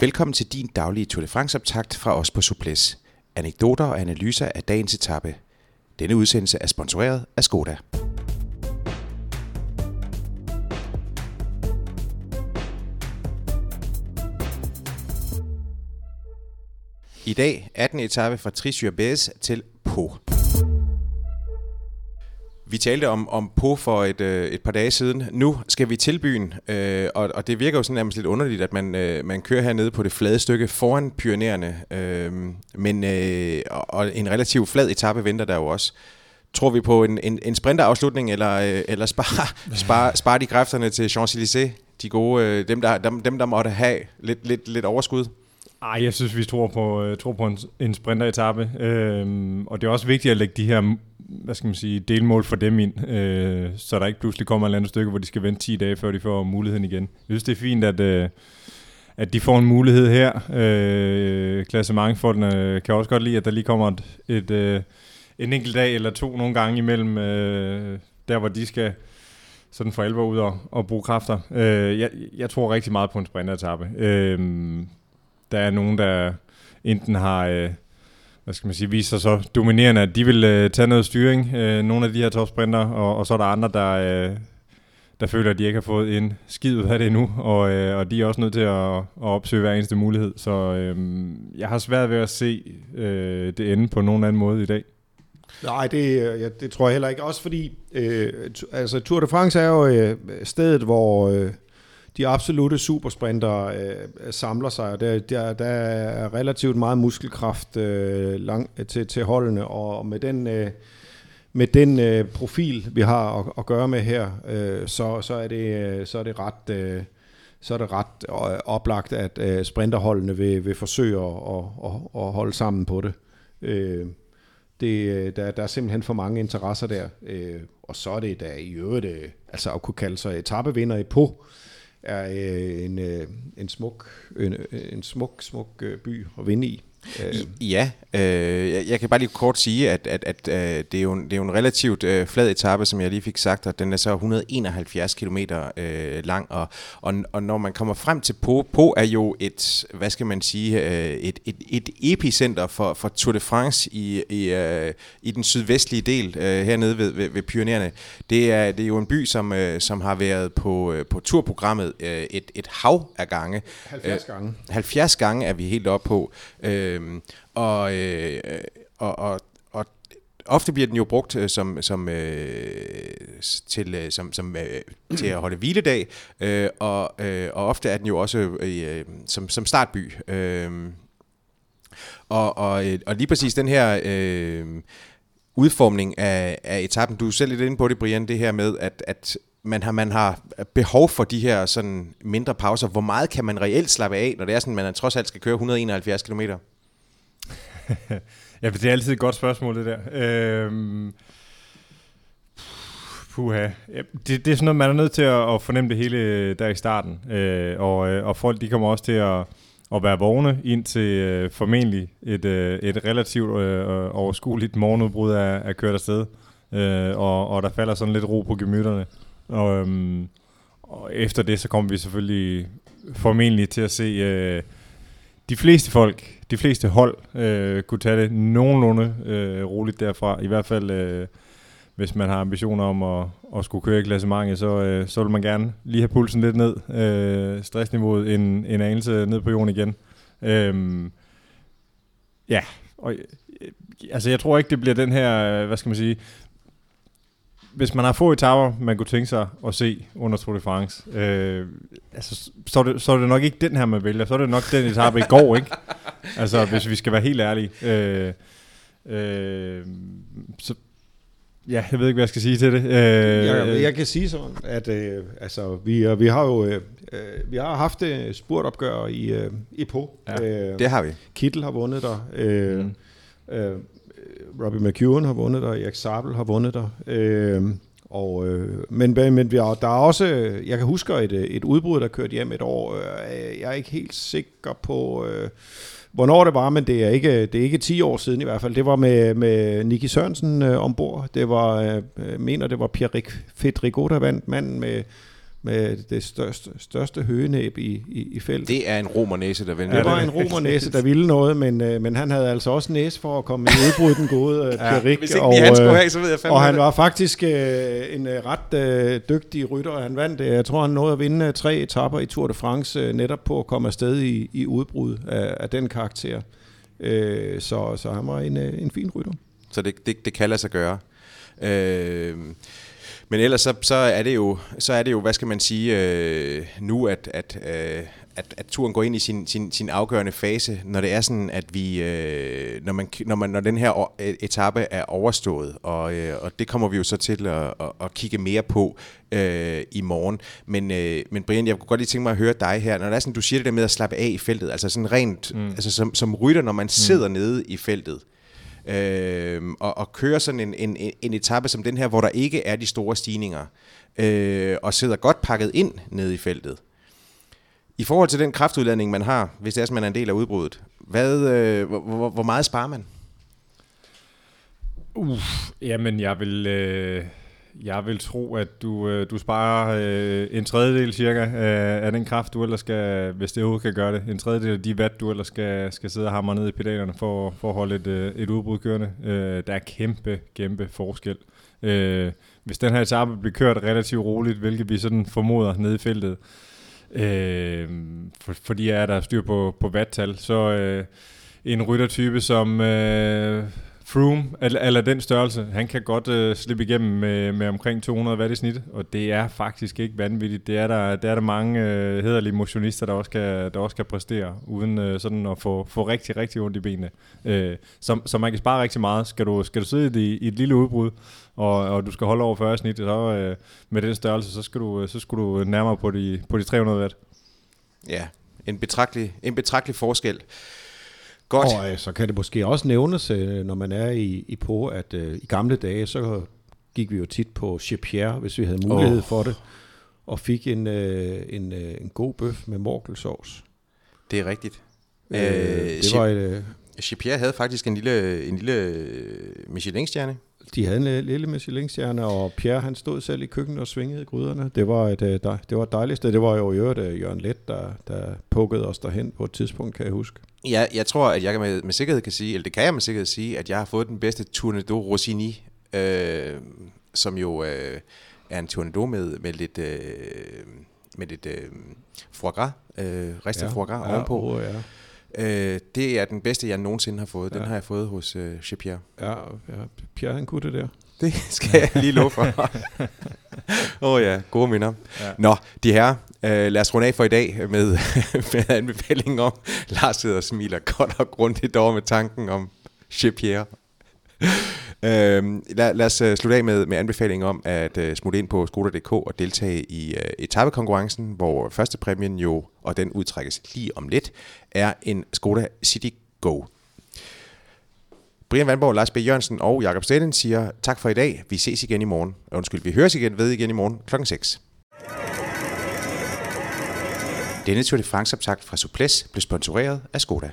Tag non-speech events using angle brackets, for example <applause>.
Velkommen til din daglige Tour de France-optakt fra os på Suples. Anekdoter og analyser af dagens etape. Denne udsendelse er sponsoreret af Skoda. I dag 18. etape fra Tris til Po. Vi talte om, om på for et, øh, et par dage siden. Nu skal vi til byen, øh, og, og det virker jo sådan nærmest lidt underligt, at man, øh, man kører hernede på det flade stykke foran Pyreneerne. Øh, men øh, og en relativt flad etape venter der jo også. Tror vi på en, en, en sprinterafslutning, eller, øh, eller sparer spar, spar de kræfterne til Champs-Élysées? De gode, øh, dem, der, dem, dem, der måtte have lidt, lidt, lidt overskud? Ej, jeg synes, vi tror på, øh, tror på en, en sprinteretappe. Øhm, og det er også vigtigt at lægge de her hvad skal man sige, delmål for dem ind, øh, så der ikke pludselig kommer et eller andet stykke, hvor de skal vente 10 dage, før de får muligheden igen. Jeg synes, det er fint, at, øh, at de får en mulighed her. Øh, klassementfolkene øh, kan også godt lide, at der lige kommer et, et, øh, en enkelt dag eller to nogle gange imellem, øh, der hvor de skal sådan for alvor ud og, og bruge kræfter. Øh, jeg, jeg tror rigtig meget på en sprinteretappe. Øh, der er nogen, der enten har... Øh, hvad skal man sige, viser sig så dominerende, at de vil øh, tage noget styring, øh, nogle af de her topsprinter, og, og så er der andre, der, øh, der føler, at de ikke har fået en skid ud af det endnu, og, øh, og de er også nødt til at, at opsøge hver eneste mulighed. Så øh, jeg har svært ved at se øh, det ende på nogen anden måde i dag. Nej, det, øh, ja, det tror jeg heller ikke. Også fordi, øh, altså Tour de France er jo øh, stedet, hvor... Øh, de absolute supersprinter øh, samler sig, og der, der, der er relativt meget muskelkraft øh, lang, til, til holdene, og med den, øh, med den øh, profil, vi har at, at gøre med her, øh, så, så, er det, øh, så er det ret... Øh, så er det ret øh, oplagt, at øh, sprinterholdene vil, vil forsøge at, at, at holde sammen på det. Øh, det øh, der, der er simpelthen for mange interesser der, øh, og så er det da i øvrigt, øh, altså at kunne kalde sig etappevinder i på, er øh, en, øh, en smuk, en, øh, en smuk, smuk øh, by at vinde i. Øh. Ja, øh, jeg kan bare lige kort sige, at, at, at øh, det, er jo en, det er jo en relativt øh, flad etape, som jeg lige fik sagt, og den er så 171 km øh, lang, og, og, og når man kommer frem til Po, Po er jo et, hvad skal man sige, øh, et, et, et epicenter for, for Tour de France i, i, øh, i den sydvestlige del øh, hernede ved, ved, ved Pyreneerne. Det er, det er jo en by, som, øh, som har været på, øh, på turprogrammet øh, et, et hav af gange. 70 gange. Øh, 70 gange er vi helt oppe på. Øh, Øhm, og, øh, og, og, og ofte bliver den jo brugt øh, som, som, øh, til, øh, som, som, øh, til at holde hviledag, øh, og, øh, og ofte er den jo også øh, øh som, som startby. Øh, og, og, og lige præcis den her... Øh, udformning af, af etappen. Du er selv lidt inde på det, Brian, det her med, at, at man har, man har behov for de her sådan mindre pauser. Hvor meget kan man reelt slappe af, når det er sådan, man trods alt skal køre 171 km? <laughs> ja, det er altid et godt spørgsmål, det der. Øhm, puha. Ja, det, det er sådan noget, man er nødt til at, at fornemme det hele øh, der i starten. Øh, og, øh, og folk, de kommer også til at, at være vågne ind til øh, formentlig et, øh, et relativt øh, øh, overskueligt morgenudbrud af, af kørt afsted. Øh, og, og der falder sådan lidt ro på gemytterne. Og, øhm, og efter det, så kommer vi selvfølgelig formentlig til at se øh, de fleste folk, de fleste hold øh, kunne tage det nogenlunde øh, roligt derfra. I hvert fald, øh, hvis man har ambitioner om at, at skulle køre i klassementet, så, øh, så vil man gerne lige have pulsen lidt ned. Øh, stressniveauet en, en anelse ned på jorden igen. Øh, ja, og, øh, altså jeg tror ikke, det bliver den her, øh, hvad skal man sige, hvis man har få etaper, man kunne tænke sig at se under Tour de France, øh, altså, så, er det, så er det nok ikke den her, man vælger. Så er det nok den etape i går, ikke? <laughs> Altså, ja. hvis vi skal være helt ærlige. Øh, øh, så, ja, jeg ved ikke, hvad jeg skal sige til det. Øh, jeg, jeg kan sige sådan, at øh, altså, vi, vi har jo øh, vi har haft et spurtopgør i, øh, i på. Ja, øh, det har vi. Kittel har vundet der. Øh, mm. øh, Robbie McEwen har vundet der, Erik Sabel har vundet der. Øh, og, øh, men men vi har, der er også, øh, jeg kan huske et, øh, et udbrud, der kørte hjem et år. Øh, jeg er ikke helt sikker på, øh, hvornår det var, men det er, ikke, det er ikke 10 år siden i hvert fald. Det var med, med Nicky Sørensen øh, ombord. Det var, øh, øh mener det var Pierre Fedrigo, der vandt manden med med det største, største høgenæb i, i, i feltet. Det er en romernæse, der vender. Det var en romernæse, der ville noget, men, øh, men han havde altså også næse for at komme i udbrud den gode øh, Ja, Pierre hvis ikke og, han skulle øh, have, så ved jeg fandme og han det. var faktisk øh, en øh, ret øh, dygtig rytter, og han vandt, øh, jeg tror han nåede at vinde øh, tre etapper i Tour de France, øh, netop på at komme afsted i, i udbrud af, af den karakter. Øh, så, så han var en, øh, en fin rytter. Så det, det, det kan lade sig gøre. Øh, men ellers så, så, er det jo, så er det jo, hvad skal man sige, øh, nu at, at, øh, at, at turen går ind i sin, sin, sin afgørende fase, når det er sådan, at vi, øh, når, man, når, man, når den her o- etape er overstået, og, øh, og det kommer vi jo så til at, at, at kigge mere på øh, i morgen. Men, øh, men Brian, jeg kunne godt lige tænke mig at høre dig her, når det er sådan, du siger det der med at slappe af i feltet, altså sådan rent, mm. altså som, som rytter, når man sidder mm. nede i feltet, øh, og, og kører sådan en, en, en etape som den her, hvor der ikke er de store stigninger, øh, og sidder godt pakket ind nede i feltet. I forhold til den kraftudladning, man har, hvis det er, at man er en del af udbruddet, hvad, øh, hvor, hvor, hvor meget sparer man? Uff, jamen jeg vil, øh, jeg vil tro, at du, øh, du sparer øh, en tredjedel cirka af, af den kraft, du ellers skal, hvis det overhovedet kan gøre det, en tredjedel af de watt, du ellers skal, skal sidde og hamre ned i pedalerne for, for at holde et, øh, et udbrud kørende. Øh, der er kæmpe, kæmpe forskel. Øh, hvis den her etape bliver kørt relativt roligt, hvilket vi sådan formoder nede i feltet, øh, for, fordi er der styr på, på watttal, så øh, en ryttertype som øh, Froome, eller, eller den størrelse, han kan godt øh, slippe igennem med, med omkring 200 watt i snit, og det er faktisk ikke vanvittigt. Det er der, det er der mange øh, hederlige motionister, der også kan, der også kan præstere, uden øh, sådan at få, få rigtig, rigtig ondt i benene. Øh, så, så man kan spare rigtig meget. Skal du, skal du sidde i, i et lille udbrud, og, og du skal holde over 40 snit, så øh, med den størrelse, så skal du, øh, så skal du nærmere på de, på de 300 watt. Ja, en betragtelig, en betragtelig forskel. Godt. Og øh, så kan det måske også nævnes, øh, når man er i, i på, at øh, i gamle dage, så gik vi jo tit på Chez Pierre, hvis vi havde mulighed oh. for det, og fik en, øh, en, øh, en god bøf med morkelsovs. Det er rigtigt. Øh, Øh, det var et, øh, Chipier havde faktisk en lille, en lille Michelin-stjerne. De havde en lille Michelin-stjerne, og Pierre han stod selv i køkkenet og svingede gryderne. Det var et, øh, dej- det var et dejligt sted. Det var jo i øvrigt øh, Jørgen Let, der, der pukkede os derhen på et tidspunkt, kan jeg huske. Ja, jeg tror, at jeg med, med sikkerhed kan sige, eller det kan jeg med sikkerhed sige, at jeg har fået den bedste Tournedo Rossini, øh, som jo øh, er en Tournedo med, med lidt, øh, med lidt øh, foie gras, øh, ristet ja, foie gras ja, ovenpå. Og, ja. Øh, det er den bedste, jeg nogensinde har fået. Den Ja. har jeg fået hos øh, Chipier. Ja, ja, Pierre han kunne det der. Det skal jeg lige love for. <laughs> Åh oh ja, gode minder. Ja. Nå, de her, øh, lad os runde af for i dag med, <laughs> med anbefalingen om, Lars sidder og smiler godt og grundigt over med tanken om Chipier. Øhm, lad, lad os øh, slutte af med, med anbefalingen om at uh, smutte ind på skoda.dk og deltage i øh, uh, etapekonkurrencen, hvor første præmien jo, og den udtrækkes lige om lidt, er en Skoda City Go. Brian Vandborg, Lars B. Jørgensen og Jakob Stedin siger tak for i dag. Vi ses igen i morgen. Undskyld, vi høres igen ved igen i morgen klokken 6. Denne Tour de France optakt fra Suples blev sponsoreret af Skoda.